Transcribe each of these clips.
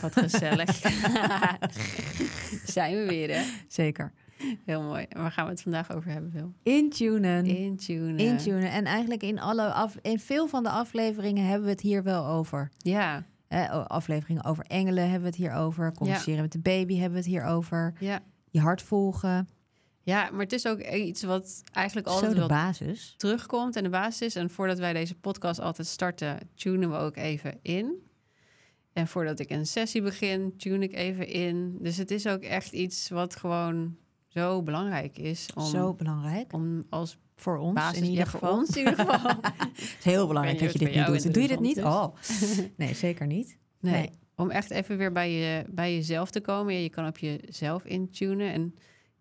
Wat gezellig. Zijn we weer, hè? Zeker. Heel mooi. En waar gaan we het vandaag over hebben, Wil? Intunen. Intunen. Intunen. En eigenlijk in, alle af, in veel van de afleveringen hebben we het hier wel over. Ja. Eh, afleveringen over engelen hebben we het hier over. Communiceren met de baby hebben we het hier over. Ja. Je hart volgen. Ja, maar het is ook iets wat eigenlijk altijd de wel basis. terugkomt en de basis is. En voordat wij deze podcast altijd starten, tunen we ook even in. En voordat ik een sessie begin, tune ik even in. Dus het is ook echt iets wat gewoon zo belangrijk is. Om, Zo belangrijk. om als Voor ons basis, in ieder ja, geval. ons in ieder geval. Het is heel belangrijk dat je dit niet doet. Doe je dit niet? jou Oh. Nee, zeker niet. Nee. Nee. Om echt even weer bij, je, bij jezelf te komen. Ja, je kan op jezelf intunen. En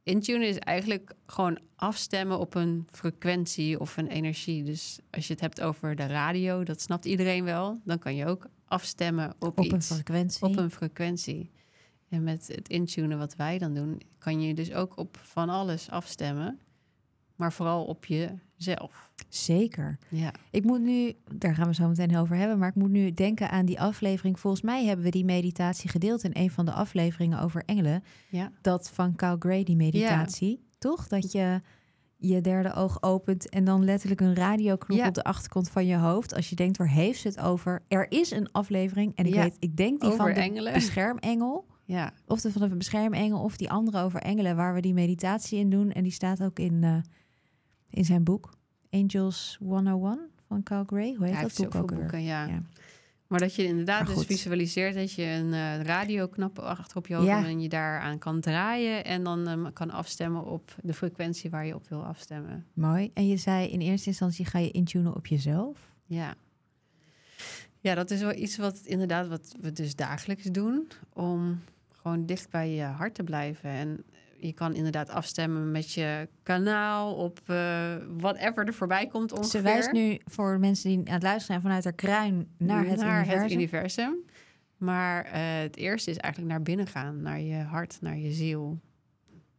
intunen is eigenlijk gewoon afstemmen op een frequentie of een energie. Dus als je het hebt over de radio, dat snapt iedereen wel. Dan kan je ook afstemmen op, Op een frequentie. Op een frequentie. En met het intunen wat wij dan doen, kan je dus ook op van alles afstemmen. Maar vooral op jezelf. Zeker. Ja. Ik moet nu, daar gaan we zo meteen over hebben, maar ik moet nu denken aan die aflevering. Volgens mij hebben we die meditatie gedeeld in een van de afleveringen over engelen. Ja. Dat van Cal Gray, die meditatie. Toch? Dat je je derde oog opent en dan letterlijk een radioknop Ja. op de achterkant van je hoofd. Als je denkt, waar heeft ze het over? Er is een aflevering en ik Ja. weet, ik denk die Over van de engelen. beschermengel. Ja. Of de van de beschermengel of die andere over engelen, waar we die meditatie in doen. En die staat ook in, eh, in zijn boek Angels 101 van Cal Gray. Hoe heet dat boek ook weer? boeken, ja. Maar dat je inderdaad dus visualiseert dat je een eh radioknop achter op je hoofd Ja. en je daaraan kan draaien en dan ehm, kan afstemmen op de frequentie waar je op wil afstemmen. Mooi. En je zei in eerste instantie ga je intunen op jezelf. Ja. Ja, dat is wel iets wat inderdaad wat we dus dagelijks doen om gewoon dicht bij je hart te blijven. En je kan inderdaad afstemmen met je kanaal op eh, whatever er voorbij komt ongeveer. Ze wijst nu voor mensen die aan het luisteren zijn vanuit haar kruin naar het universum. universum. Maar eh, het eerste is eigenlijk naar binnen gaan, naar je hart, naar je ziel.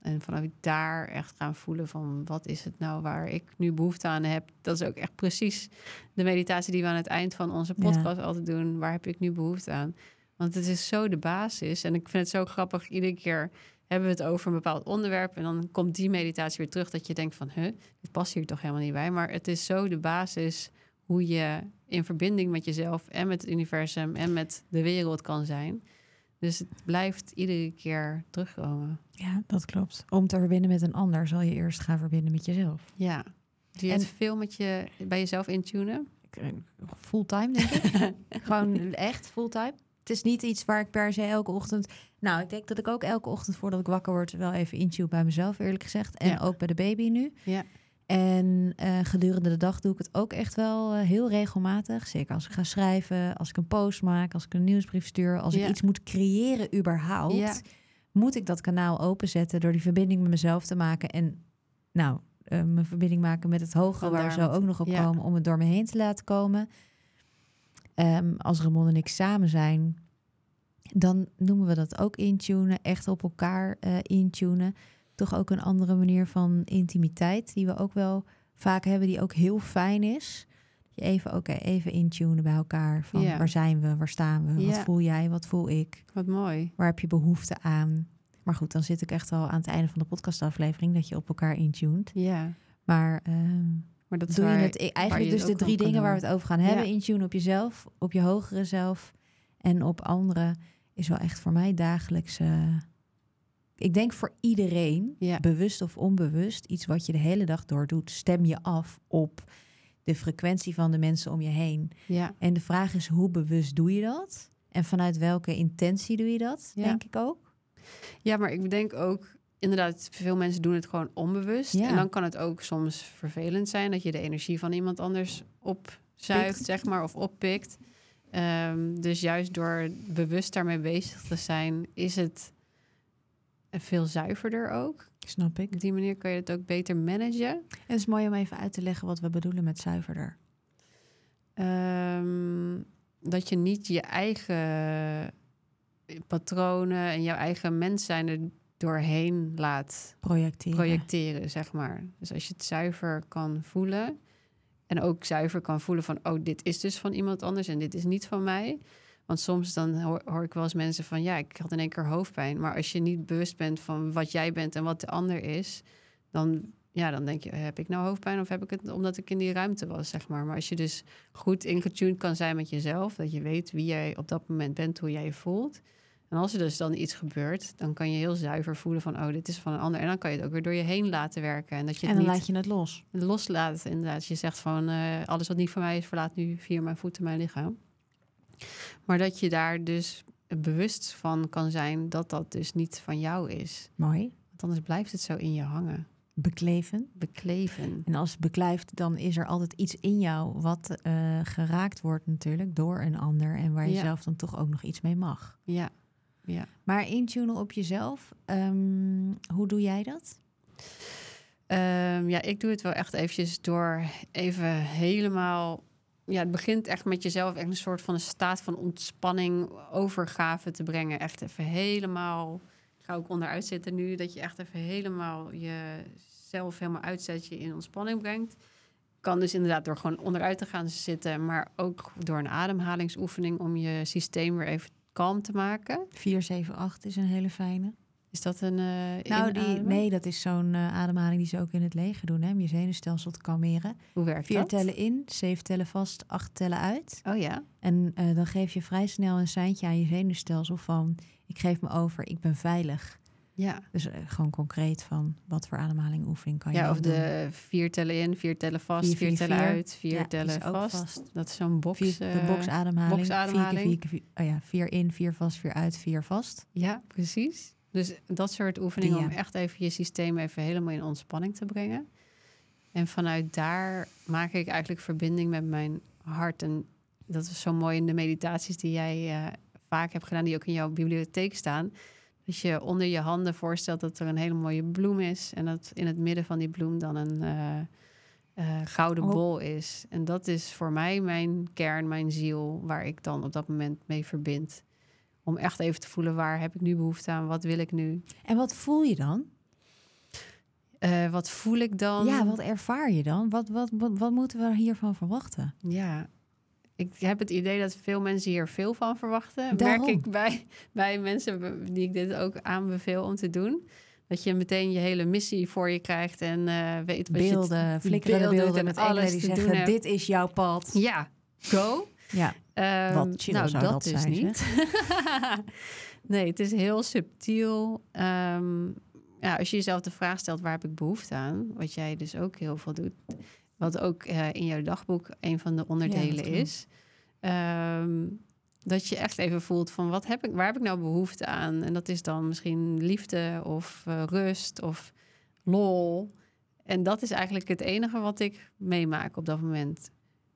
En vanuit daar echt gaan voelen van wat is het nou waar ik nu behoefte aan heb. Dat is ook echt precies de meditatie die we aan het eind van onze Ja. podcast altijd doen. Waar heb ik nu behoefte aan? Want het is zo de basis. En ik vind het zo grappig. Iedere keer hebben we het over een bepaald onderwerp. En dan komt die meditatie weer terug. Dat je denkt van, huh, dit past hier toch helemaal niet bij. Maar het is zo de basis hoe je in verbinding met jezelf en met het universum en met de wereld kan zijn. Dus het blijft iedere keer terugkomen. Ja, dat klopt. Om te verbinden met een ander zal je eerst gaan verbinden met jezelf. Ja. Doe je En- het veel met je, bij jezelf intunen? Eh, Fulltime, denk ik. Gewoon echt fulltime. Het is niet iets waar ik per se elke ochtend... Nou, ik denk dat ik ook elke ochtend voordat ik wakker word... wel even intune bij mezelf, eerlijk gezegd. En Ja. ook bij de baby nu. Ja. En eh, gedurende de dag doe ik het ook echt wel eh, heel regelmatig. Zeker als ik ga schrijven, als ik een post maak... als ik een nieuwsbrief stuur, als Ja. ik iets moet creëren überhaupt... Ja. moet ik dat kanaal openzetten... door die verbinding met mezelf te maken. En nou, eh, mijn verbinding maken met het hogere... waar we zo ook nog op ja. komen... om het door me heen te laten komen... Ehm, als Ramon en ik samen zijn, dan noemen we dat ook intunen. Echt op elkaar eh intunen. Toch ook een andere manier van intimiteit, die we ook wel vaak hebben, die ook heel fijn is. Je even, oké, even intunen bij elkaar. Van waar zijn we, waar staan we, wat voel jij, wat voel ik, Wat mooi. waar heb je behoefte aan. Maar goed, dan zit ik echt al aan het einde van de podcastaflevering dat je op elkaar intunt. Ja. Maar ehm, Maar dat doe je het e- eigenlijk je dus het de drie dingen waar we het over gaan hebben. Ja. In tune op jezelf, op je hogere zelf en op anderen is wel echt voor mij dagelijks. eh, ik denk voor iedereen, Ja. bewust of onbewust, iets wat je de hele dag door doet, stem je af op de frequentie van de mensen om je heen. Ja. En de vraag is, hoe bewust doe je dat? En vanuit welke intentie doe je dat, denk ik ook. ja, maar ik bedenk ook... Inderdaad, veel mensen doen het gewoon onbewust. Ja. En dan kan het ook soms vervelend zijn... dat je de energie van iemand anders opzuigt, Pikt. zeg maar, of oppikt. Ehm, dus juist door bewust daarmee bezig te zijn, is het veel zuiverder ook. Snap ik. Op die manier kan je het ook beter managen. En het is mooi om even uit te leggen wat we bedoelen met zuiverder. Ehm, dat je niet je eigen patronen en jouw eigen mens zijn er doorheen laat Projecteren. projecteren, zeg maar. Dus als je het zuiver kan voelen en ook zuiver kan voelen van, oh, dit is dus van iemand anders en dit is niet van mij. Want soms dan hoor, hoor ik wel eens mensen van, ja, ik had in één keer hoofdpijn. Maar als je niet bewust bent van wat jij bent en wat de ander is, dan, ja, dan denk je, heb ik nou hoofdpijn of heb ik het omdat ik in die ruimte was, zeg maar. Maar als je dus goed ingetuned kan zijn met jezelf, dat je weet wie jij op dat moment bent, hoe jij je voelt. En als er dus dan iets gebeurt, dan kan je heel zuiver voelen van, oh, dit is van een ander. En dan kan je het ook weer door je heen laten werken. En dat je En het dan niet laat je het los. loslaat. Inderdaad, je zegt van, eh, alles wat niet van mij is, verlaat nu via mijn voeten mijn lichaam. Maar dat je daar dus bewust van kan zijn dat dat dus niet van jou is. Mooi. Want anders blijft het zo in je hangen, Bekleven. bekleven. En als het beklijft, dan is er altijd iets in jou wat eh, geraakt wordt natuurlijk door een ander. En waar je Ja. zelf dan toch ook nog iets mee mag. Ja, ja. Maar intunen op jezelf, ehm, hoe doe jij dat? Ehm, ja, ik doe het wel echt eventjes door even helemaal... Ja, het begint echt met jezelf echt een soort van een staat van ontspanning, overgave te brengen. Echt even helemaal... Ik ga ook onderuit zitten nu, dat je echt even helemaal jezelf helemaal uitzet, je in ontspanning brengt. Kan dus inderdaad door gewoon onderuit te gaan zitten, maar ook door een ademhalingsoefening om je systeem weer even kalm te maken. 478 is een hele fijne. Is dat een. eh Nou, die, nee, dat is zo'n eh, ademhaling die ze ook in het leger doen, hè, om je zenuwstelsel te kalmeren. Hoe werkt Vier dat? tellen in, zeven tellen vast, acht tellen uit. Oh ja. En eh, dan geef je vrij snel een seintje aan je zenuwstelsel van... ik geef me over, ik ben veilig. Ja. Dus eh, gewoon concreet van wat voor ademhaling oefening kan je Ja, of de vier tellen in, vier tellen vast, Vier, vier, vier, tellen vier. uit, vier Ja, tellen vast. vast. Dat is zo'n box. Vier, de eh, boxademhaling. boxademhaling. Vier, oh ja, vier in, vier vast, vier uit, vier vast. Ja, precies. Dus dat soort oefeningen om echt even je systeem even helemaal in ontspanning te brengen. En vanuit daar maak ik eigenlijk verbinding met mijn hart. En dat is zo mooi in de meditaties die jij eh, vaak hebt gedaan, die ook in jouw bibliotheek staan. Dat je onder je handen voorstelt dat er een hele mooie bloem is. En dat in het midden van die bloem dan een eh, eh, gouden Oh. bol is. En dat is voor mij mijn kern, mijn ziel, waar ik dan op dat moment mee verbind. Om echt even te voelen, waar heb ik nu behoefte aan? Wat wil ik nu? En wat voel je dan? Eh, wat voel ik dan? Ja, wat ervaar je dan? Wat, wat, wat, wat moeten we hiervan verwachten? Ja, ik heb het idee dat veel mensen hier veel van verwachten. Daarom. Merk ik bij, bij mensen die ik dit ook aanbeveel om te doen. Dat je meteen je hele missie voor je krijgt en eh, weet wat je Beelden, flikkerende beelden beelden en met alles die zeggen, hebt. dit is jouw pad. Ja, go. Ja, Ehm, Wat chill nou, zou dat, dat dus zijn, niet. nee, het is heel subtiel. Ehm, ja, als je jezelf de vraag stelt, waar heb ik behoefte aan? Wat jij dus ook heel veel doet. Wat ook eh, in jouw dagboek een van de onderdelen is. Ehm, dat je echt even voelt van, wat heb ik, waar heb ik nou behoefte aan? En dat is dan misschien liefde of eh, rust of lol. En dat is eigenlijk het enige wat ik meemaak op dat moment.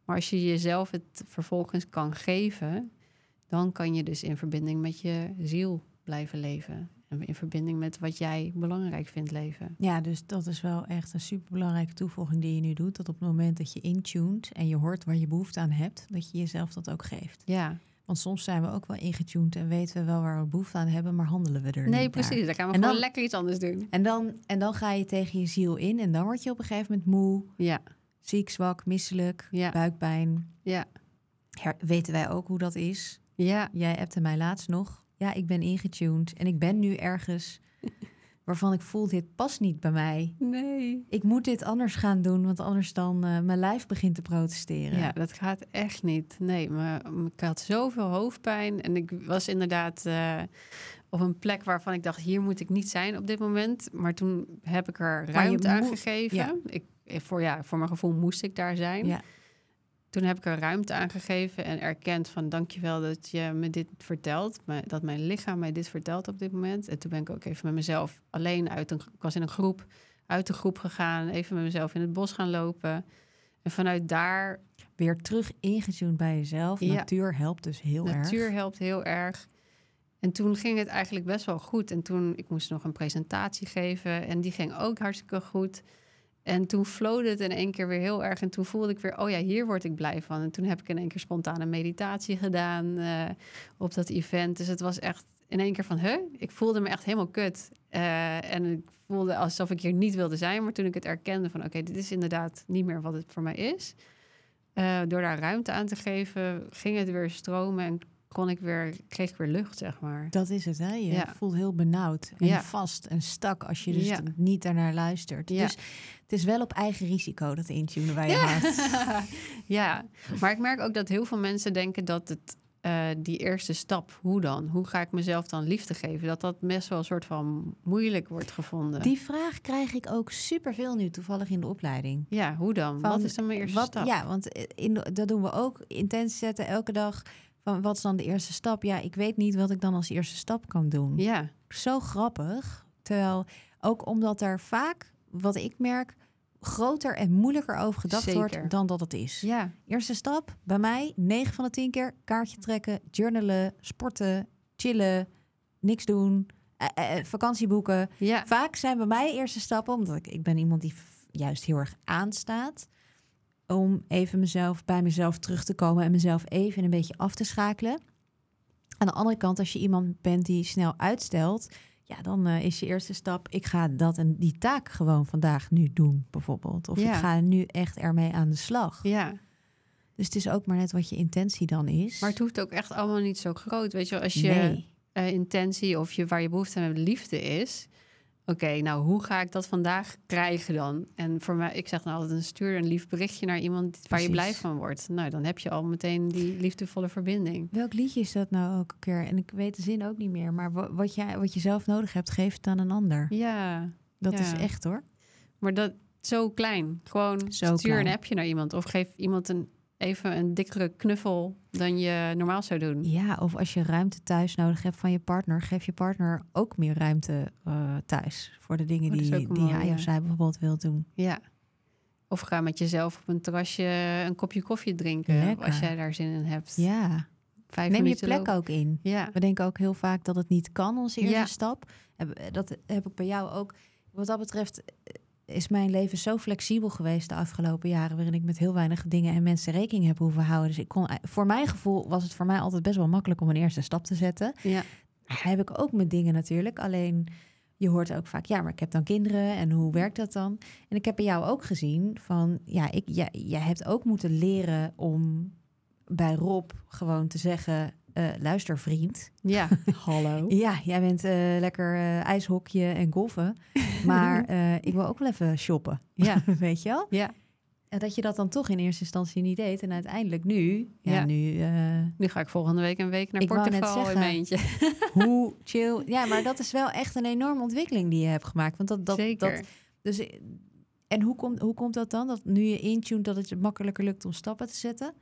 Maar als je jezelf het vervolgens kan geven, dan kan je dus in verbinding met je ziel blijven leven. In verbinding met wat jij belangrijk vindt leven. Ja, dus dat is wel echt een superbelangrijke toevoeging die je nu doet. Dat op het moment dat je intuned en je hoort waar je behoefte aan hebt, dat je jezelf dat ook geeft. Ja, Want soms zijn we ook wel ingetuned en weten we wel waar we behoefte aan hebben, maar handelen we er nee, niet naar. precies. Dan gaan we En gewoon dan- lekker iets anders doen. En dan, en dan ga je tegen je ziel in en dan word je op een gegeven moment moe, Ja, ziek, zwak, misselijk, Ja. buikpijn. ja, Her- weten wij ook hoe dat is? ja. Jij appte mij laatst nog. Ja, ik ben ingetuned en ik ben nu ergens waarvan ik voel, dit past niet bij mij. Nee. Ik moet dit anders gaan doen, want anders dan eh, mijn lijf begint te protesteren. Ja, dat gaat echt niet. Nee, maar ik had zoveel hoofdpijn. En ik was inderdaad eh, op een plek waarvan ik dacht... hier moet ik niet zijn op dit moment. Maar toen heb ik er ruimte aan gegeven. ja. Ik, voor, ja, voor mijn gevoel moest ik daar zijn. Ja. Toen heb ik er ruimte aan gegeven en erkend van... dankjewel dat je me dit vertelt. Dat mijn lichaam mij dit vertelt op dit moment. En toen ben ik ook even met mezelf alleen uit een... Ik was in een groep, uit de groep gegaan. Even met mezelf in het bos gaan lopen. En vanuit daar weer terug ingetuned bij jezelf. Ja. Natuur helpt dus heel Natuur erg. helpt heel erg. En toen ging het eigenlijk best wel goed. En toen, ik moest nog een presentatie geven en die ging ook hartstikke goed. En toen flowde het in één keer weer heel erg. En toen voelde ik weer, oh ja, hier word ik blij van. En toen heb ik in één keer spontane meditatie gedaan eh, op dat event. Dus het was echt in één keer van, huh? Ik voelde me echt helemaal kut. Eh, en ik voelde alsof ik hier niet wilde zijn. Maar toen ik het erkende van, oké, dit is inderdaad niet meer wat het voor mij is. Eh, door daar ruimte aan te geven, ging het weer stromen en kon ik weer, kreeg ik weer lucht, zeg maar. Dat is het, hè? Je Ja. voelt heel benauwd en Ja. vast en stak als je dus Ja. niet daarnaar luistert. Dus het is wel op eigen risico dat intunen waar je gaat. ja, maar ik merk ook dat heel veel mensen denken dat het eh, die eerste stap, hoe dan? Hoe ga ik mezelf dan liefde geven? Dat dat best wel een soort van moeilijk wordt gevonden. Die vraag krijg ik ook superveel nu toevallig in de opleiding. Ja, hoe dan? Van wat is dan mijn eerste wat, stap? Ja, want in, de- dat doen we ook. Intens zetten elke dag. Van wat is dan de eerste stap? Ja, ik weet niet wat ik dan als eerste stap kan doen. ja, Zo grappig. Terwijl ook omdat er vaak, wat ik merk, groter en moeilijker over gedacht Zeker. wordt dan dat het is. ja, Eerste stap bij mij, 9 van de 10 keer kaartje trekken, journalen, sporten, chillen, niks doen, eh, eh, vakantie boeken. ja. Vaak zijn bij mij eerste stappen, omdat ik, ik ben iemand die juist heel erg aanstaat, om even mezelf bij mezelf terug te komen en mezelf even een beetje af te schakelen. Aan de andere kant, als je iemand bent die snel uitstelt, ja, dan eh, is je eerste stap, ik ga dat en die taak gewoon vandaag nu doen, bijvoorbeeld. Of Ja. ik ga nu echt ermee aan de slag. ja. Dus het is ook maar net wat je intentie dan is. Maar het hoeft ook echt allemaal niet zo groot. Weet je, als je nee. eh, intentie of je, waar je behoefte aan hebt, liefde is. Oké, nou hoe ga ik dat vandaag krijgen dan? En voor mij, ik zeg dan altijd, stuur een lief berichtje naar iemand waar je blij van wordt. Nou, dan heb je al meteen die liefdevolle verbinding. Welk liedje is dat nou ook een keer? En ik weet de zin ook niet meer. Maar wa- wat, jij, wat je zelf nodig hebt, geef het aan een ander. Ja, Dat Ja. is echt hoor. maar dat zo klein. Gewoon Zo stuur klein. een appje naar iemand of geef iemand een even een dikkere knuffel dan je normaal zou doen. Ja, of als je ruimte thuis nodig hebt van je partner, geef je partner ook meer ruimte eh, thuis. Voor de dingen Oh, die, die mooi, hij ja. of zij bijvoorbeeld wil doen. Ja. Of ga met jezelf op een terrasje een kopje koffie drinken Lekker. als jij daar zin in hebt. Ja, Vijf neem je plek lopen. ook in. Ja, We denken ook heel vaak dat het niet kan, onze eerste Ja. stap. Dat heb ik bij jou ook. Wat dat betreft is mijn leven zo flexibel geweest de afgelopen jaren... waarin ik met heel weinig dingen en mensen rekening heb hoeven houden. Dus ik kon, voor mijn gevoel was het voor mij altijd best wel makkelijk om een eerste stap te zetten. ja, heb ik ook met dingen natuurlijk. Alleen je hoort ook vaak, ja, maar ik heb dan kinderen en hoe werkt dat dan? En ik heb bij jou ook gezien van, ja, ik, ja jij hebt ook moeten leren om bij Rob gewoon te zeggen, eh, luister vriend. ja. Hallo. Ja, jij bent eh, lekker eh ijshokje en golfen, maar eh, ik wil ook wel even shoppen. Ja, Weet je wel? ja. En dat je dat dan toch in eerste instantie niet deed en uiteindelijk nu, ja, Ja. nu... eh, Nu ga ik volgende week een week naar Ik wou net Portugal in zeggen. mijn eentje. hoe chill. Ja, maar dat is wel echt een enorme ontwikkeling die je hebt gemaakt. Want dat, dat, Zeker. dat dus, en hoe komt, hoe komt dat dan? Dat nu je intuned dat het je makkelijker lukt om stappen te zetten?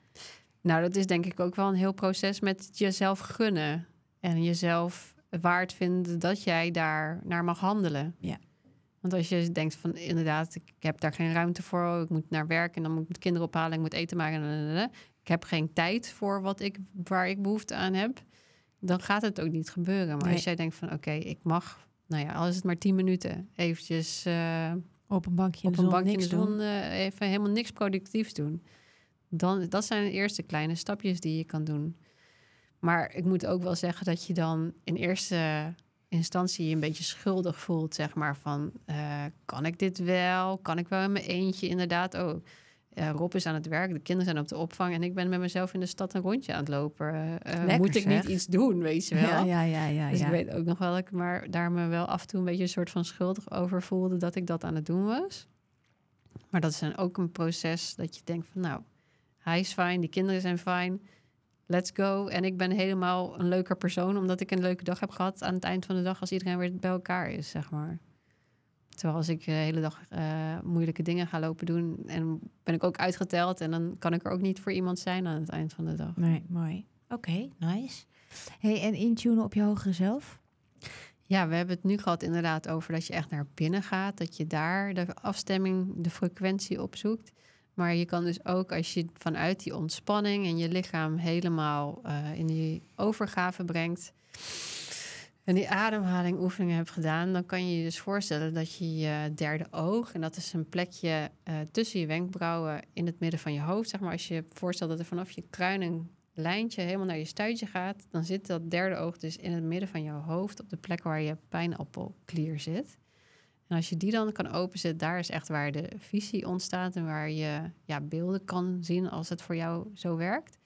Nou, dat is denk ik ook wel een heel proces met jezelf gunnen. En jezelf waard vinden dat jij daar naar mag handelen. Ja. Want als je denkt van inderdaad, ik heb daar geen ruimte voor. Ik moet naar werk en dan moet ik kinderen ophalen. Ik moet eten maken. Ik heb geen tijd voor wat ik, waar ik behoefte aan heb. Dan gaat het ook niet gebeuren. Maar Nee. als jij denkt van oké, ik mag, nou ja, al is het maar tien minuten, eventjes eh, Op een bankje in op de een zon bankje in niks de zon doen? eh, even helemaal niks productiefs doen. Dan, dat zijn de eerste kleine stapjes die je kan doen. Maar ik moet ook wel zeggen dat je dan in eerste instantie je een beetje schuldig voelt, zeg maar, van eh, kan ik dit wel? Kan ik wel in mijn eentje inderdaad? Oh, eh, Rob is aan het werk, de kinderen zijn op de opvang en ik ben met mezelf in de stad een rondje aan het lopen. Eh, Lekker, moet ik zeg. niet iets doen, weet je wel? Ja, ja, ja, ja. Dus ja. ik weet ook nog wel dat ik maar daar me wel af en toe een beetje een soort van schuldig over voelde dat ik dat aan het doen was. Maar dat is dan ook een proces dat je denkt van nou, hij is fijn, die kinderen zijn fijn, let's go. En ik ben helemaal een leuker persoon omdat ik een leuke dag heb gehad aan het eind van de dag als iedereen weer bij elkaar is, zeg maar. Terwijl als ik de hele dag eh, moeilijke dingen ga lopen doen en ben ik ook uitgeteld en dan kan ik er ook niet voor iemand zijn aan het eind van de dag. Nee, mooi. Oké, nice. Hey, en intunen op je hogere zelf? Ja, we hebben het nu gehad inderdaad over dat je echt naar binnen gaat. Dat je daar de afstemming, de frequentie opzoekt. Maar je kan dus ook als je vanuit die ontspanning en je lichaam helemaal uh, in die overgave brengt. En die ademhaling oefeningen hebt gedaan, dan kan je je dus voorstellen dat je je derde oog, en dat is een plekje uh, tussen je wenkbrauwen in het midden van je hoofd, zeg maar, als je voorstelt dat er vanaf je kruin een lijntje helemaal naar je stuitje gaat, dan zit dat derde oog dus in het midden van jouw hoofd, op de plek waar je pijnappelklier zit. En als je die dan kan openzetten, daar is echt waar de visie ontstaat en waar je ja, beelden kan zien als het voor jou zo werkt.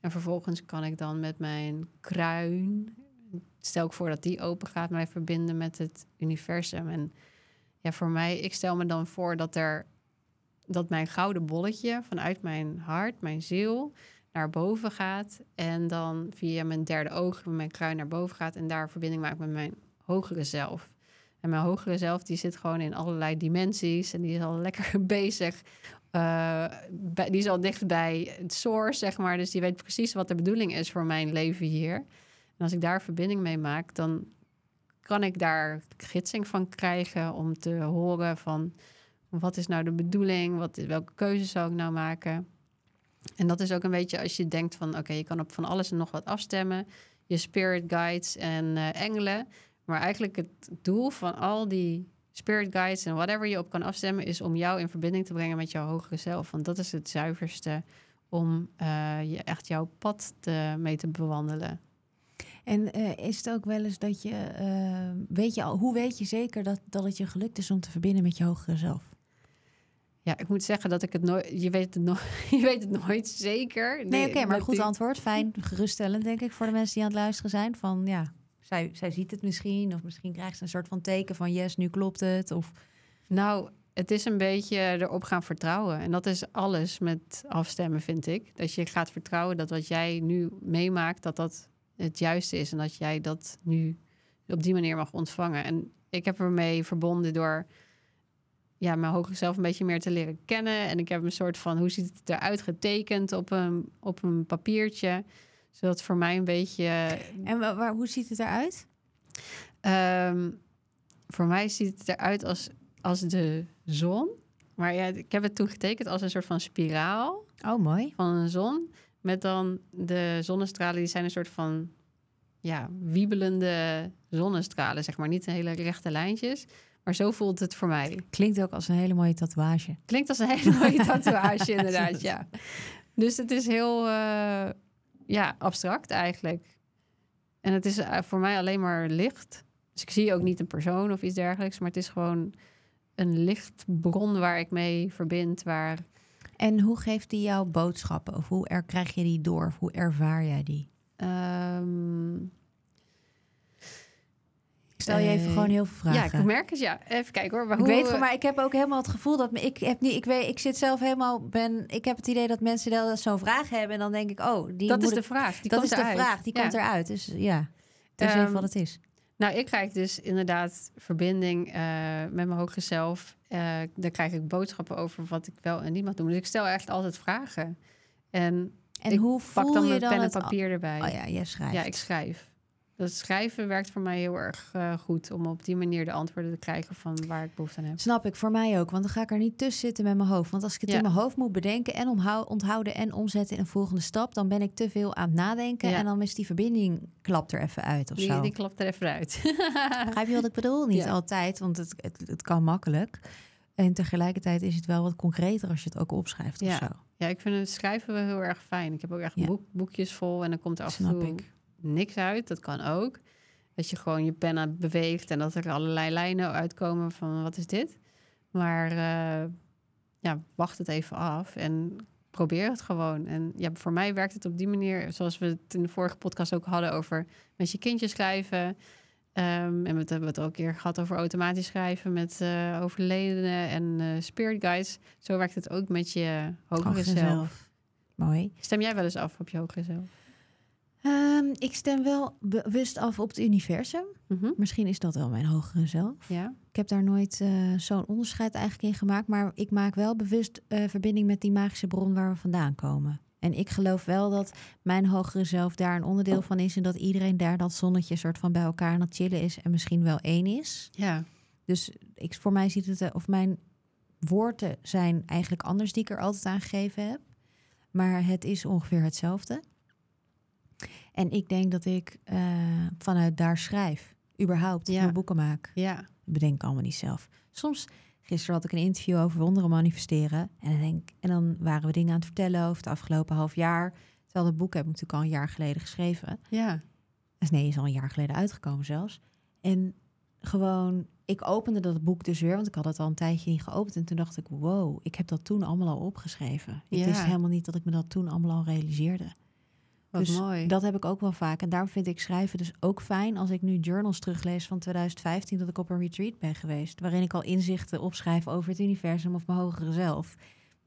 En vervolgens kan ik dan met mijn kruin, stel ik voor dat die open gaat, mij verbinden met het universum. En ja, voor mij, ik stel me dan voor dat er dat mijn gouden bolletje vanuit mijn hart, mijn ziel, naar boven gaat. En dan via mijn derde oog, mijn kruin naar boven gaat. En daar verbinding maakt met mijn hogere zelf. En mijn hogere zelf die zit gewoon in allerlei dimensies. En die is al lekker bezig. Uh, die is al dicht bij het source, zeg maar. Dus die weet precies wat de bedoeling is voor mijn leven hier. En als ik daar verbinding mee maak, dan kan ik daar gidsing van krijgen om te horen van wat is nou de bedoeling, wat, welke keuze zou ik nou maken. En dat is ook een beetje als je denkt van oké, je kan op van alles en nog wat afstemmen. Je spirit guides en uh, engelen. Maar eigenlijk het doel van al die spirit guides en whatever je op kan afstemmen, is om jou in verbinding te brengen met jouw hogere zelf. Want dat is het zuiverste om uh, je echt jouw pad te, mee te bewandelen. En uh, is het ook wel eens dat je, uh, weet je al, hoe weet je zeker dat, dat het je gelukt is om te verbinden met je hogere zelf? Ja, ik moet zeggen dat ik het nooit. Je weet het, no je weet het nooit zeker. Nee, nee oké, maar goed antwoord. Fijn, geruststellend, denk ik, voor de mensen die aan het luisteren zijn. Van ja, zij, ziet het misschien, of misschien krijgt ze een soort van teken van yes, nu klopt het. Of... Nou, het is een beetje erop gaan vertrouwen. En dat is alles met afstemmen, vind ik. Dat je gaat vertrouwen dat wat jij nu meemaakt, dat dat het juiste is. En dat jij dat nu op die manier mag ontvangen. En ik heb ermee verbonden door ja, mijn hogere zelf een beetje meer te leren kennen. En ik heb een soort van, hoe ziet het eruit getekend op een, op een papiertje. Zodat voor mij een beetje... En waar, hoe ziet het eruit? Um, voor mij ziet het eruit als, als de zon. Maar ja, ik heb het toen getekend als een soort van spiraal. Oh, mooi. Van een zon. Met dan de zonnestralen, die zijn een soort van ja, wiebelende zonnestralen, zeg maar. Niet hele rechte lijntjes. Maar zo voelt het voor mij. Klinkt ook als een hele mooie tatoeage. Klinkt als een hele mooie tatoeage, inderdaad, ja. Dus het is heel uh, ja, abstract eigenlijk. En het is eh, voor mij alleen maar licht. Dus ik zie ook niet een persoon of iets dergelijks, maar het is gewoon een lichtbron waar ik mee verbind. Waar... En hoe geeft die jouw boodschappen? Of hoe er, krijg je die door? Of hoe ervaar jij die? Um, stel je even gewoon heel veel vragen. Ja, ik merk het. Ja, even kijken hoor. Maar ik weet gewoon, maar ik heb ook helemaal het gevoel dat ik heb niet. Ik weet, ik zit zelf helemaal. Ben, ik heb het idee dat mensen zo'n vraag hebben en dan denk ik, oh, die dat is de vraag. Die dat komt is eruit. de vraag. Die komt eruit. Dus ja, het is um, even wat het is. Nou, ik krijg dus inderdaad verbinding uh, met mijn hogere zelf. Uh, daar krijg ik boodschappen over wat ik wel en niet mag doen. Dus ik stel echt altijd vragen. En, en ik hoe pak voel dan je mijn dan pen en het papier erbij. Oh ja, jij schrijft. Ja, ik schrijf. Dat schrijven werkt voor mij heel erg uh, goed om op die manier de antwoorden te krijgen van waar ik behoefte aan heb. Snap ik, voor mij ook. Want dan ga ik er niet tussen zitten met mijn hoofd. Want als ik het Ja. in mijn hoofd moet bedenken en onthouden en omzetten in een volgende stap, dan ben ik te veel aan het nadenken. Ja. En dan is die verbinding klapt er even uit of Die, zo. die klopt er even uit. Begrijp je wat ik bedoel? Niet Ja. altijd, want het, het, het kan makkelijk. En tegelijkertijd is het wel wat concreter als je het ook opschrijft of Ja. zo. ja, ik vind het schrijven wel heel erg fijn. Ik heb ook echt boek, boekjes vol en dan komt er af en toe ik. Niks uit. Dat kan ook. Dat je gewoon je pen aan het beweegt en dat er allerlei lijnen uitkomen van wat is dit. Maar eh, ja, wacht het even af en probeer het gewoon. En ja, voor mij werkt het op die manier, zoals we het in de vorige podcast ook hadden over met je kindje schrijven. Ehm, en we hebben het ook een keer gehad over automatisch schrijven met eh overledenen en eh, spirit guides. Zo werkt het ook met je hogere Hogere zelf. zelf. Mooi. Stem jij wel eens af op je hogere zelf? Ehm, ik stem wel bewust af op het universum. Mhm. Misschien is dat wel mijn hogere zelf. Ja. Ik heb daar nooit eh, zo'n onderscheid eigenlijk in gemaakt. Maar ik maak wel bewust eh, verbinding met die magische bron waar we vandaan komen. En ik geloof wel dat mijn hogere zelf daar een onderdeel van is. En dat iedereen daar dat zonnetje soort van bij elkaar aan het chillen is. En misschien wel één is. Ja. Dus ik, voor mij ziet het, of mijn woorden zijn eigenlijk anders die ik er altijd aan gegeven heb. Maar het is ongeveer hetzelfde. En ik denk dat ik eh, vanuit daar schrijf. Überhaupt, Ja. mijn boeken maak. Ja, bedenk allemaal niet zelf. Soms, gisteren had ik een interview over wonderen manifesteren. En dan, denk, en dan waren we dingen aan het vertellen over het afgelopen half jaar. Terwijl dat boek heb ik natuurlijk al een jaar geleden geschreven. ja, Dus nee, is al een jaar geleden uitgekomen zelfs. En gewoon, ik opende dat boek dus weer, want ik had het al een tijdje niet geopend. En toen dacht ik, wow, ik heb dat toen allemaal al opgeschreven. Ik Ja. wist helemaal niet dat ik me dat toen allemaal al realiseerde. Wat dus mooi. dat heb ik ook wel vaak. En daarom vind ik schrijven dus ook fijn als ik nu journals teruglees van 2015, dat ik op een retreat ben geweest. Waarin ik al inzichten opschrijf over het universum of mijn hogere zelf.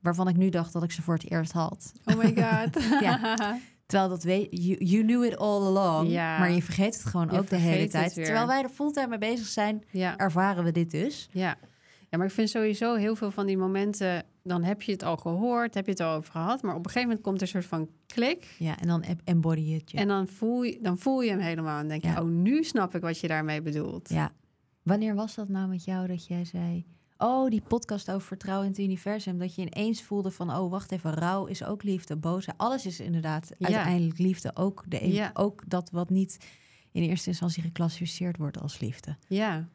Waarvan ik nu dacht dat ik ze voor het eerst had. Oh my god. Ja. Terwijl dat weet you, you knew it all along. Ja. Maar je vergeet het gewoon Je ook de hele tijd. Terwijl wij er fulltime mee bezig zijn, ja. ervaren we dit dus. Ja. ja, maar ik vind sowieso heel veel van die momenten... dan heb je het al gehoord, heb je het al over gehad... maar op een gegeven moment komt er een soort van klik... Ja, en dan em- embody het je. en dan voel, je, dan voel je hem helemaal en denk je... Ja. oh, nu snap ik wat je daarmee bedoelt. Ja. Wanneer was dat nou met jou dat jij zei... Oh, die podcast over vertrouwen in het universum. Dat je ineens voelde van, oh, wacht even, rouw is ook liefde, boosheid. Alles is inderdaad Ja. uiteindelijk liefde. Ook, de, Ja. ook dat wat niet in eerste instantie geclassificeerd wordt als liefde. ja.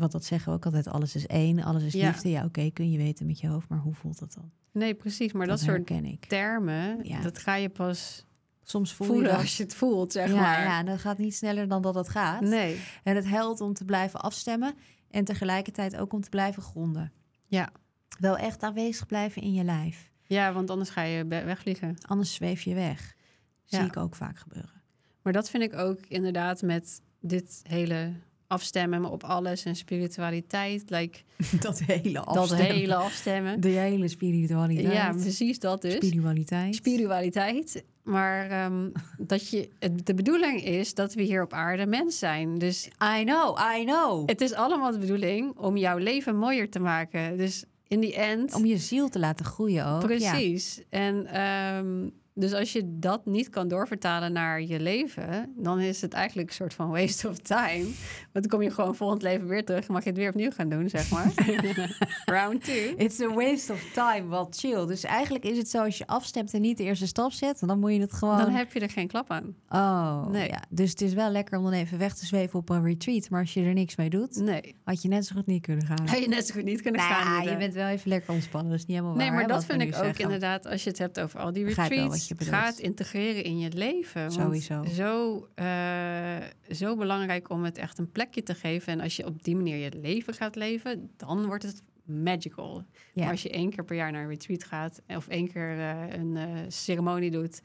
Wat dat zeggen we ook altijd, alles is één, alles is Ja. liefde. Ja, oké, kun je weten met je hoofd, maar hoe voelt dat dan? Nee, precies. Maar dat, soort ik. termen, Ja. dat ga je pas Soms voel voelen je als je het voelt, zeg ja, maar. ja, en dat gaat niet sneller dan dat het gaat. Nee. En het helpt om te blijven afstemmen en tegelijkertijd ook om te blijven gronden. Ja. Wel echt aanwezig blijven in je lijf. ja, want anders ga je wegvliegen. Anders zweef je weg. Zie ik ook vaak gebeuren. Maar dat vind ik ook inderdaad met dit hele afstemmen op alles en spiritualiteit. Like, Dat hele dat hele afstemmen. De hele spiritualiteit. Ja, precies dat dus. Spiritualiteit. Spiritualiteit. Maar ehm, dat je, het, de bedoeling is dat we hier op aarde mens zijn. Dus I know, I know. het is allemaal de bedoeling om jouw leven mooier te maken. Dus in die end... Om je ziel te laten groeien ook. Ja. Precies. En ehm, dus als je dat niet kan doorvertalen naar je leven, dan is het eigenlijk een soort van waste of time. Want dan kom je gewoon volgend leven weer terug en mag je het weer opnieuw gaan doen, zeg maar. Round two. It's a waste of time, wat chill. Dus eigenlijk is het zo, als je afstemt en niet de eerste stap zet, dan moet je het gewoon... Dan heb je er geen klap aan. Oh, Nee. ja. Dus het is wel lekker om dan even weg te zweven op een retreat. Maar als je er niks mee doet, Nee. had je net zo goed niet kunnen gaan. Had je net zo goed niet kunnen Nou gaan. ja, je bent wel even lekker ontspannen. Dat is niet helemaal Nee, waar. maar hè, dat vind ik ook zeggen. inderdaad, als je het hebt over al die wel wat retreats, je bedoelt. ga het integreren in je leven. Sowieso. Zo, eh, zo belangrijk om het echt een plekje te geven. En als je op die manier je leven gaat leven, dan wordt het magical. Ja. Maar als je één keer per jaar naar een retreat gaat of één keer eh, een eh, ceremonie doet,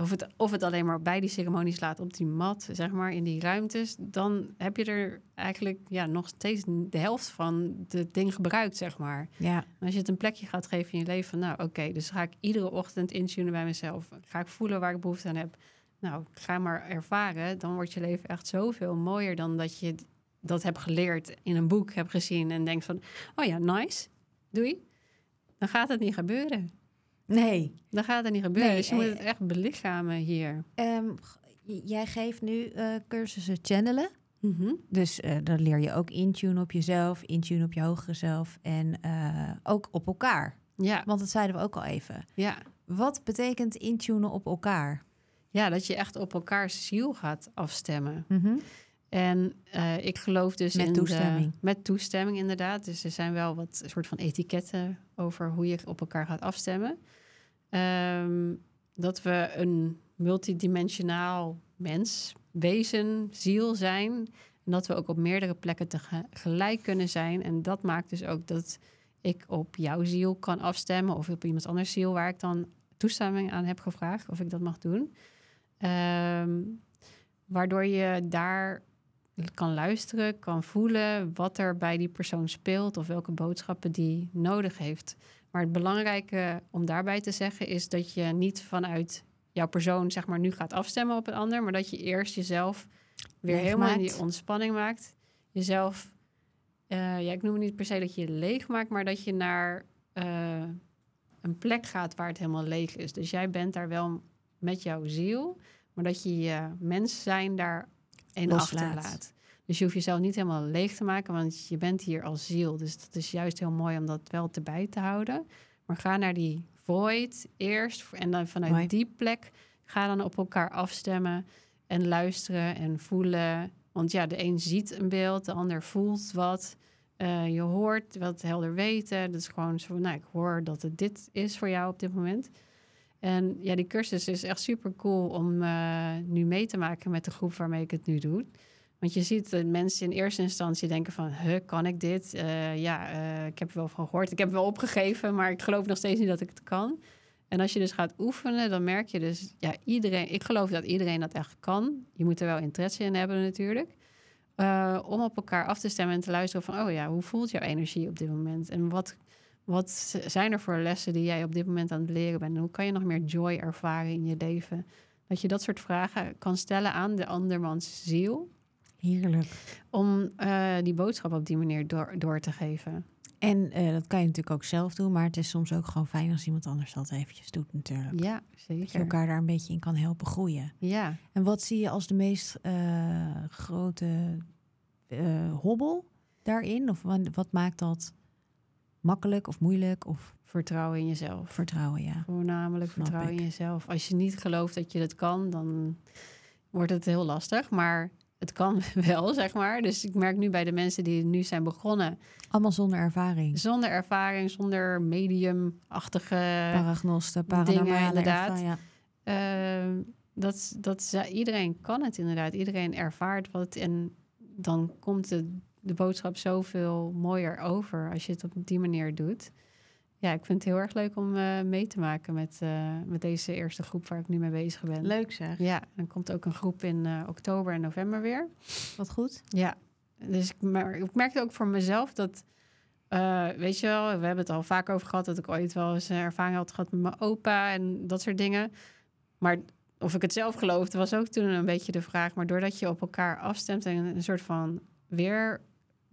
of het, of het alleen maar bij die ceremonies laat op die mat, zeg maar, in die ruimtes, dan heb je er eigenlijk ja, nog steeds de helft van de ding gebruikt, zeg maar. Ja, En als je het een plekje gaat geven in je leven, van, nou oké, dus ga ik iedere ochtend intunen bij mezelf. Ga ik voelen waar ik behoefte aan heb. Nou, ga maar ervaren. Dan wordt je leven echt zoveel mooier dan dat je dat hebt geleerd in een boek, hebt gezien en denkt van, oh ja, nice, doei. Dan gaat het niet gebeuren. Nee. Dan gaat het niet gebeuren. Nee, dus je moet eh, het echt belichamen hier. Ehm, jij geeft nu eh, cursussen channelen. Mhm. Dus eh, dan leer je ook intune op jezelf, intune op je hogere zelf en ook op elkaar. Ja, Want dat zeiden we ook al even. ja. Wat betekent intunen op elkaar? ja, dat je echt op elkaars ziel gaat afstemmen. Mhm. En eh, ik geloof dus Met in toestemming. De, met toestemming, inderdaad. Dus er zijn wel wat soort van etiketten over hoe je op elkaar gaat afstemmen. Ehm, dat we een multidimensionaal mens, wezen, ziel zijn. En dat we ook op meerdere plekken tegelijk kunnen zijn. En dat maakt dus ook dat ik op jouw ziel kan afstemmen. Of op iemand anders ziel waar ik dan toestemming aan heb gevraagd. Of ik dat mag doen. Ehm, waardoor je daar kan luisteren, kan voelen wat er bij die persoon speelt of welke boodschappen die nodig heeft. Maar het belangrijke om daarbij te zeggen is dat je niet vanuit jouw persoon zeg maar nu gaat afstemmen op een ander, maar dat je eerst jezelf weer Leeg helemaal in die ontspanning maakt. Jezelf, eh, ja, ik noem het niet per se dat je je leeg maakt, maar dat je naar eh, een plek gaat waar het helemaal leeg is. Dus jij bent daar wel met jouw ziel, maar dat je je mens zijn daar Loslaat. achterlaat. Dus je hoeft jezelf niet helemaal leeg te maken, want je bent hier als ziel. Dus dat is juist heel mooi om dat wel te bij te houden. Maar ga naar die void eerst en dan vanuit Mooi. die plek ga dan op elkaar afstemmen en luisteren en voelen. Want ja, de een ziet een beeld, de ander voelt wat. Eh, je hoort wat helder weten. Dat is gewoon zo, nou, ik hoor dat het dit is voor jou op dit moment. En ja, die cursus is echt super cool om eh, nu mee te maken met de groep waarmee ik het nu doe. Want je ziet dat mensen in eerste instantie denken van, huh, kan ik dit? Eh, ja, eh, ik heb er wel van gehoord. Ik heb wel opgegeven, maar ik geloof nog steeds niet dat ik het kan. En als je dus gaat oefenen, dan merk je dus, ja, iedereen, ik geloof dat iedereen dat echt kan. Je moet er wel interesse in hebben natuurlijk. Om op elkaar af te stemmen en te luisteren van, oh ja, hoe voelt jouw energie op dit moment? En wat, wat zijn er voor lessen die jij op dit moment aan het leren bent? En hoe kan je nog meer joy ervaren in je leven? Dat je dat soort vragen kan stellen aan de andermans ziel. Heerlijk. Om eh, die boodschap op die manier door, door te geven. En eh, dat kan je natuurlijk ook zelf doen, maar het is soms ook gewoon fijn als iemand anders dat eventjes doet natuurlijk. Ja, Dat je zeker. elkaar daar een beetje in kan helpen groeien. Ja, En wat zie je als de meest eh, grote hobbel daarin? Of wa- wat maakt dat makkelijk of moeilijk of vertrouwen in jezelf. vertrouwen? Ja. Voornamelijk Snap vertrouwen ik. in jezelf. Als je niet gelooft dat je het kan, dan wordt het heel lastig. Maar het kan wel, zeg maar. Dus ik merk nu bij de mensen die nu zijn begonnen, Allemaal zonder ervaring. zonder ervaring, zonder mediumachtige Paragnosten, dingen, paranormale inderdaad. erva- ja. Ehm, dat, dat iedereen kan het inderdaad. Iedereen ervaart wat. En dan komt de, de boodschap zoveel mooier over als je het op die manier doet. Ja, ik vind het heel erg leuk om eh, mee te maken met, eh, met deze eerste groep waar ik nu mee bezig ben. Leuk zeg. Ja, er komt ook een groep in eh, oktober en november weer. Wat goed. Ja, dus ik, mer ik merkte ook voor mezelf dat, weet je wel, we hebben het al vaak over gehad dat ik ooit wel eens een ervaring had gehad met mijn opa en dat soort dingen. Maar of ik het zelf geloofde was ook toen een beetje de vraag. Maar doordat je op elkaar afstemt en een soort van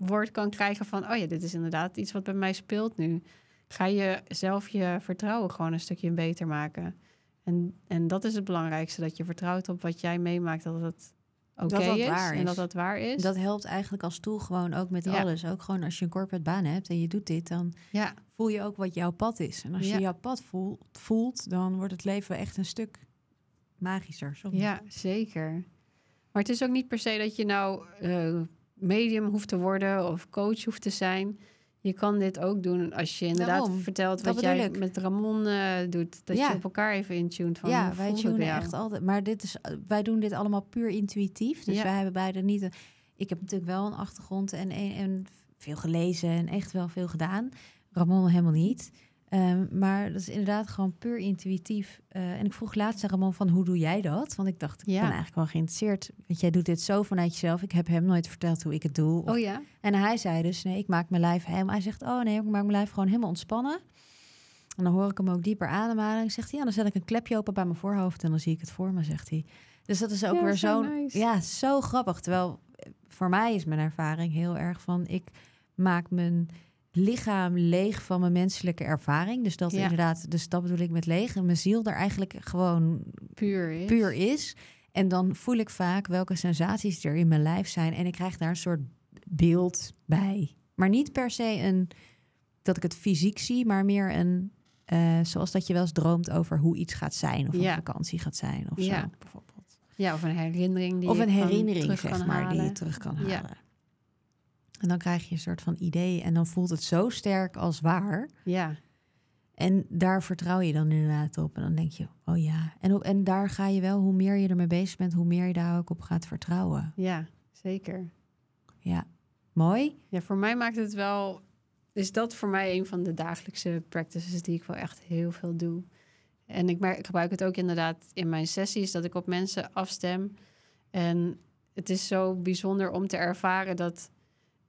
weerwoord kan krijgen van, oh ja, dit is inderdaad iets wat bij mij speelt nu, ga je zelf je vertrouwen gewoon een stukje beter maken. En, en dat is het belangrijkste, dat je vertrouwt op wat jij meemaakt, dat het oké is waar en is. dat dat waar is. Dat helpt eigenlijk als tool gewoon ook met Ja. alles. Ook gewoon als je een corporate baan hebt en je doet dit, dan Ja, voel je ook wat jouw pad is. En als Ja. je jouw pad voelt, voelt, dan wordt het leven echt een stuk magischer. Sorry. ja, zeker. Maar het is ook niet per se dat je nou eh, medium hoeft te worden of coach hoeft te zijn. Je kan dit ook doen als je inderdaad Daarom, vertelt wat jij ik. met Ramon eh, doet. Dat Ja. je op elkaar even intuned van ja, wij tunen echt altijd. Maar dit is, wij doen dit allemaal puur intuïtief. Dus Ja. wij hebben beide niet. een- ik heb natuurlijk wel een achtergrond en, en, en veel gelezen en echt wel veel gedaan. Ramon helemaal niet. Ehm, maar dat is inderdaad gewoon puur intuïtief. Eh, en ik vroeg laatst aan Ramon van hoe doe jij dat? Want ik dacht, ik Ja. ben eigenlijk wel geïnteresseerd. Want jij doet dit zo vanuit jezelf. Ik heb hem nooit verteld hoe ik het doe. Of Oh ja? En hij zei dus, nee, ik maak mijn lijf helemaal... Hij zegt, oh nee, ik maak mijn lijf gewoon helemaal ontspannen. En dan hoor ik hem ook dieper ademhalen. Zegt hij, ja, dan zet ik een klepje open bij mijn voorhoofd... en dan zie ik het voor me, zegt hij. Dus dat is ook Ja, weer zo nice. Ja, zo grappig. Terwijl voor mij is mijn ervaring heel erg van... ik maak mijn lichaam leeg van mijn menselijke ervaring. Dus dat Ja. inderdaad, dus dat bedoel ik met leeg. En mijn ziel er eigenlijk gewoon Puur is. puur is. En dan voel ik vaak welke sensaties er in mijn lijf zijn. En ik krijg daar een soort beeld bij. Maar niet per se een dat ik het fysiek zie, maar meer een eh, zoals dat je wel eens droomt over hoe iets gaat zijn of Ja. een vakantie gaat zijn of Ja. zo bijvoorbeeld. Ja, of een herinnering die Of je een herinnering terug zeg kan maar die je terug kan halen. En dan krijg je een soort van idee en dan voelt het zo sterk als waar. Ja, En daar vertrouw je dan inderdaad op. En dan denk je, oh ja. En, op, en daar ga je wel, hoe meer je ermee bezig bent, hoe meer je daar ook op gaat vertrouwen. ja, zeker. Ja, mooi. Ja, voor mij maakt het wel. Is dat voor mij een van de dagelijkse practices die ik wel echt heel veel doe. En ik, merk, ik gebruik het ook inderdaad in mijn sessies, dat ik op mensen afstem. En het is zo bijzonder om te ervaren dat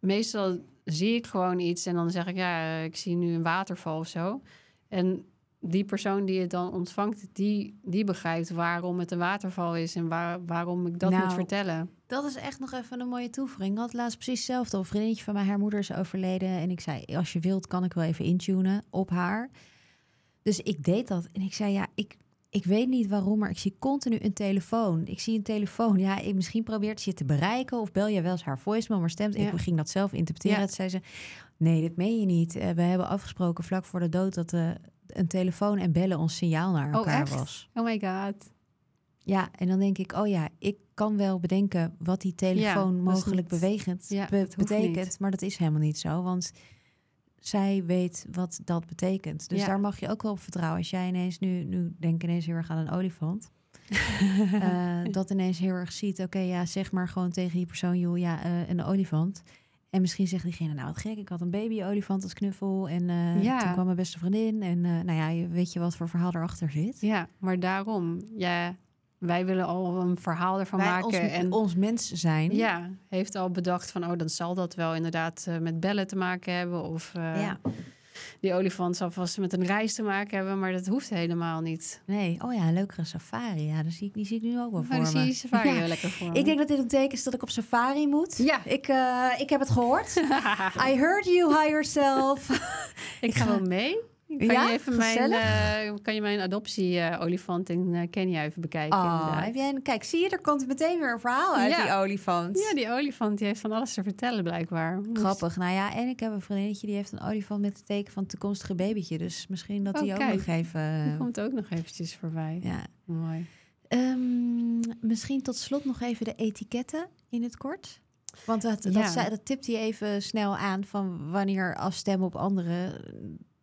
meestal zie ik gewoon iets en dan zeg ik, ja, ik zie nu een waterval of zo. En die persoon die het dan ontvangt, die, die begrijpt waarom het een waterval is en waar, waarom ik dat Nou, moet vertellen. Dat is echt nog even een mooie toevoeging. Ik had laatst precies hetzelfde. Een vriendinnetje van mij, haar moeder is overleden. En ik zei, als je wilt, kan ik wel even intunen op haar. Dus ik deed dat. En ik zei, ja, ik, ik weet niet waarom, maar ik zie continu een telefoon. Ik zie een telefoon. Ja, ik, misschien probeert ze je te bereiken of bel je wel eens haar voicemail, maar stemt. Ja. Ik ging dat zelf interpreteren. Ja. Toen zei ze, nee, dit meen je niet. Eh, we hebben afgesproken vlak voor de dood dat eh, een telefoon en bellen ons signaal naar Oh, elkaar echt? was. Oh my god. Ja, en dan denk ik, oh ja, ik kan wel bedenken wat die telefoon Ja, dat mogelijk niet- bewegend Ja, be- dat betekent, niet. maar dat is helemaal niet zo, want zij weet wat dat betekent. Dus Ja. daar mag je ook wel op vertrouwen. Als jij ineens nu, nu denk ineens heel erg aan een olifant, eh, dat ineens heel erg ziet, oké, ja, zeg maar gewoon tegen die persoon, joh, ja, eh, een olifant. En misschien zegt diegene, nou wat gek, ik had een baby-olifant als knuffel en eh, Ja. toen kwam mijn beste vriendin en nou ja, weet je wat voor verhaal erachter zit? Ja, maar daarom. Ja, wij willen al een verhaal ervan Wij maken. ons, en ons mens zijn. ja, heeft al bedacht van, oh, dan zal dat wel inderdaad eh, met bellen te maken hebben. Of eh, Ja. die olifant zal vast met een reis te maken hebben. Maar dat hoeft helemaal niet. Nee, oh ja, een leukere safari. Ja, die zie ik, die zie ik nu ook wel voor Maar dan zie je safari Ja. heel lekker voor. Ik denk dat dit een teken is dat ik op safari moet. Ja. Ik, eh, ik heb het gehoord. I heard you, high yourself. ik ga wel mee. Kan, Ja? je even mijn, eh, kan je mijn adoptie-olifant in eh, Kenia even bekijken? Oh, heb jij een, kijk, zie je, er komt meteen weer een verhaal uit Ja. die olifant. Ja, die olifant die heeft van alles te vertellen blijkbaar. Grappig. Nou ja, en ik heb een vriendinnetje die heeft een olifant met het teken van het toekomstige babytje. Dus misschien dat Oh, die ook kijk. nog even... Die komt ook nog eventjes voorbij. ja. Mooi. Ehm, misschien tot slot nog even de etiketten in het kort. Want dat, dat, Ja. dat tipt hij even snel aan van wanneer afstemmen op anderen.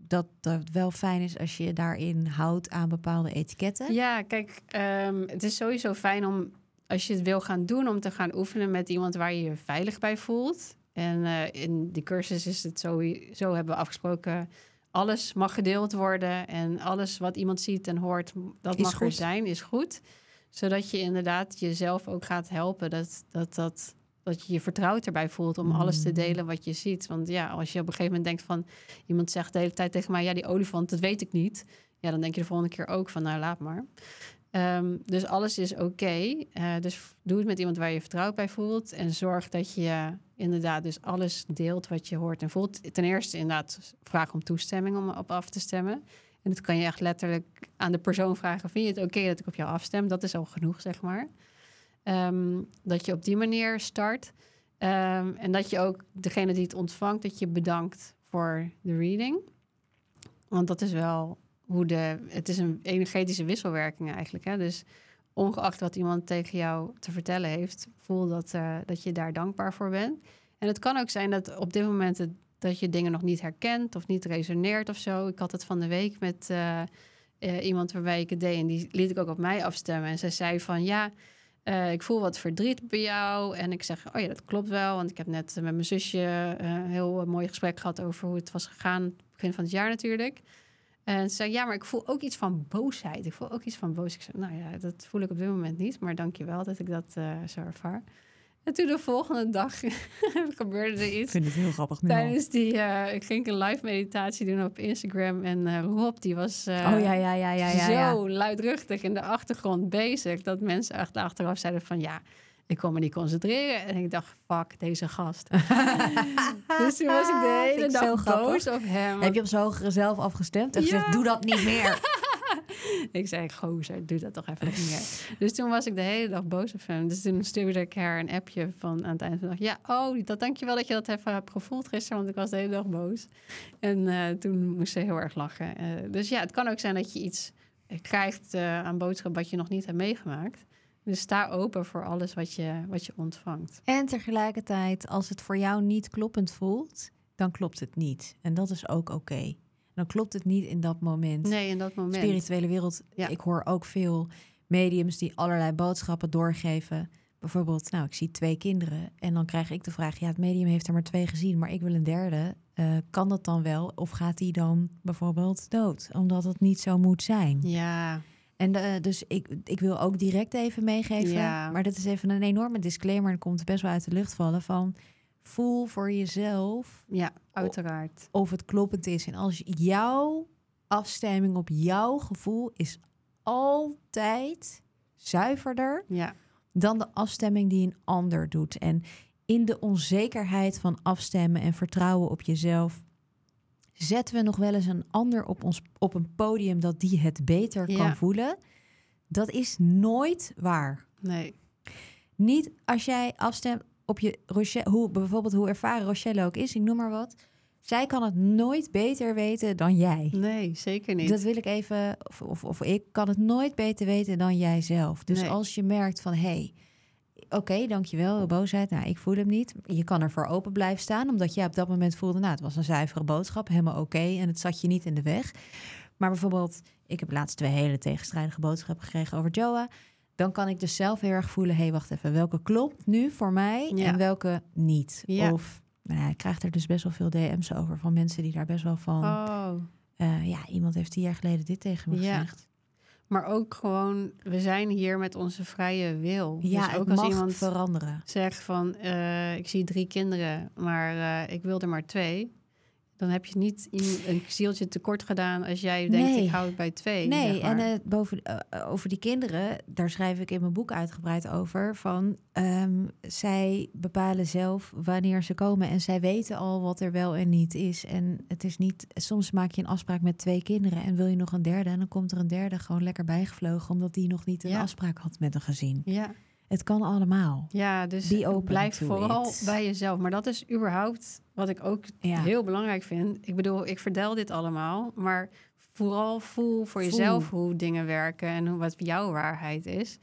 Dat dat wel fijn is als je je daarin houdt aan bepaalde etiketten. Ja, kijk, ehm, het is sowieso fijn om, als je het wil gaan doen, om te gaan oefenen met iemand waar je je veilig bij voelt. En eh, in die cursus is het sowieso, hebben we afgesproken, alles mag gedeeld worden. En alles wat iemand ziet en hoort, dat Is mag er goed. zijn, is goed. Zodat je inderdaad jezelf ook gaat helpen, dat, dat, dat, dat je je vertrouwd erbij voelt om alles te Mm. delen wat je ziet. Want ja, als je op een gegeven moment denkt van, iemand zegt de hele tijd tegen mij, ja, die olifant, dat weet ik niet. Ja, dan denk je de volgende keer ook van, nou, laat maar. Ehm, dus alles is oké. Eh, dus doe het met iemand waar je je vertrouwd bij voelt. En zorg dat je inderdaad dus alles deelt wat je hoort en voelt. Ten eerste inderdaad vraag om toestemming om op af te stemmen. En dat kan je echt letterlijk aan de persoon vragen. Vind je het oké dat ik op jou afstem? Dat is al genoeg, zeg maar. Ehm, dat je op die manier start. Ehm, en dat je ook degene die het ontvangt, dat je bedankt voor de reading. Want dat is wel hoe de. Het is een energetische wisselwerking eigenlijk. Hè? Dus ongeacht wat iemand tegen jou te vertellen heeft, voel dat, eh, dat je daar dankbaar voor bent. En het kan ook zijn dat op dit moment dat je dingen nog niet herkent of niet resoneert of zo. Ik had het van de week met eh, eh, iemand waarbij ik het deed en die liet ik ook op mij afstemmen. En zij zei van ja. Eh, ik voel wat verdriet bij jou. En ik zeg, oh ja, dat klopt wel. Want ik heb net eh, met mijn zusje eh, een heel mooi gesprek gehad over hoe het was gegaan. Begin van het jaar natuurlijk. En ze zei, ja, maar ik voel ook iets van boosheid. Ik voel ook iets van boos. Ik zei, nou ja, dat voel ik op dit moment niet. Maar dank je wel dat ik dat zo ervaar. En toen de volgende dag gebeurde er Ik iets. vind het heel grappig nu al. Tijdens die, eh, ik ging een live meditatie doen op Instagram. En eh, Rob, die was eh, oh ja, ja, ja, ja, ja. ja. zo luidruchtig in de achtergrond bezig. Dat mensen echt achteraf zeiden van, ja, ik kon me niet concentreren. En ik dacht, fuck, deze gast. dus toen was ik de hele ik zo dag boos op hem. Heb je op zijn hogere zelf afgestemd en Ja. gezegd, doe dat niet meer. Ik zei, gozer, doe dat toch even niet meer. Dus toen was ik de hele dag boos op hem. Dus toen stuurde ik haar een appje van aan het eind van de dag. Ja, oh, dat, dankjewel dat je dat even hebt gevoeld gisteren, want ik was de hele dag boos. En eh, toen moest ze heel erg lachen. Eh, dus ja, het kan ook zijn dat je iets krijgt eh, aan boodschap wat je nog niet hebt meegemaakt. Dus sta open voor alles wat je, wat je ontvangt. En tegelijkertijd, als het voor jou niet kloppend voelt, dan klopt het niet. En dat is ook oké. Dan klopt het niet in dat moment. Nee, in dat moment. spirituele wereld. Ja. Ik hoor ook veel mediums die allerlei boodschappen doorgeven. Bijvoorbeeld, nou, ik zie twee kinderen. En dan krijg ik de vraag: ja, het medium heeft er maar twee gezien, maar ik wil een derde. Eh, kan dat dan wel? Of gaat die dan bijvoorbeeld dood? Omdat het niet zo moet zijn. Ja, En eh, dus ik, ik wil ook direct even meegeven. Ja. Maar dat is even een enorme disclaimer. En komt best wel uit de lucht vallen van. Voel voor jezelf ja, uiteraard. of het kloppend is. En als jouw afstemming op jouw gevoel is altijd zuiverder Ja, dan de afstemming die een ander doet. En in de onzekerheid van afstemmen en vertrouwen op jezelf zetten we nog wel eens een ander op ons op een podium dat die het beter kan voelen. Dat is nooit waar. Nee. Niet als jij afstemt op je Rochelle, hoe, bijvoorbeeld hoe ervaren Rochelle ook is, ik noem maar wat. Zij kan het nooit beter weten dan jij. Nee, zeker niet. Dat wil ik even, of, of, of ik kan het nooit beter weten dan jij zelf. Dus Nee. als je merkt van, hé, hey, oké, dankjewel, boosheid, nou, ik voel hem niet. Je kan ervoor open blijven staan, omdat jij op dat moment voelde, nou, het was een zuivere boodschap, helemaal oké, en het zat je niet in de weg. Maar bijvoorbeeld, ik heb laatst twee hele tegenstrijdige boodschappen gekregen over Joa. Dan kan ik dus zelf heel erg voelen, hé, hey, wacht even, welke klopt nu voor mij Ja. en welke niet? Ja. Of, nou ja, ik krijg er dus best wel veel DM's over van mensen die daar best wel van... Oh. Eh, ja, iemand heeft tien jaar geleden dit tegen me Ja. gezegd. Maar ook gewoon, we zijn hier met onze vrije wil. Ja, dus ook het als mag iemand veranderen. zegt van, eh, ik zie drie kinderen, maar eh, ik wil er maar twee. Dan heb je niet een zieltje tekort gedaan als jij denkt, Nee. ik hou het bij twee. Nee, zeg maar. en eh, boven, eh, over die kinderen, daar schrijf ik in mijn boek uitgebreid over. Van ehm, zij bepalen zelf wanneer ze komen en zij weten al wat er wel en niet is. En het is niet, soms maak je een afspraak met twee kinderen en wil je nog een derde. En dan komt er een derde gewoon lekker bijgevlogen, omdat die nog niet een Ja. afspraak had met een gezin. ja, Het kan allemaal. ja, dus blijf vooral it. bij jezelf. Maar dat is überhaupt wat ik ook Ja. heel belangrijk vind. Ik bedoel, ik vertel dit allemaal, maar vooral voel voor Voel. jezelf hoe dingen werken en hoe, wat jouw waarheid is.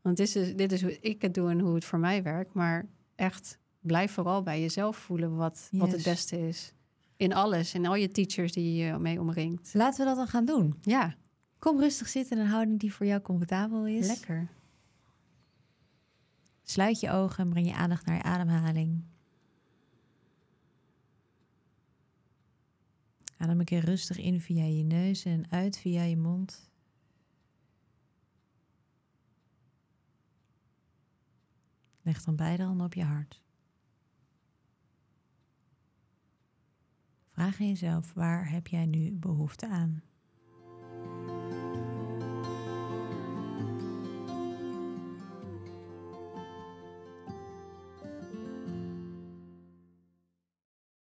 Want dit is, dus, dit is hoe ik het doe en hoe het voor mij werkt. Maar echt, blijf vooral bij jezelf voelen wat, wat het beste is. In alles, in al je teachers die je mee omringt. Laten we dat dan gaan doen. Ja, Kom rustig zitten in een houding die voor jou comfortabel is. lekker. Sluit je ogen en breng je aandacht naar je ademhaling. Adem een keer rustig in via je neus en uit via je mond. Leg dan beide handen op je hart. Vraag jezelf, waar heb jij nu behoefte aan?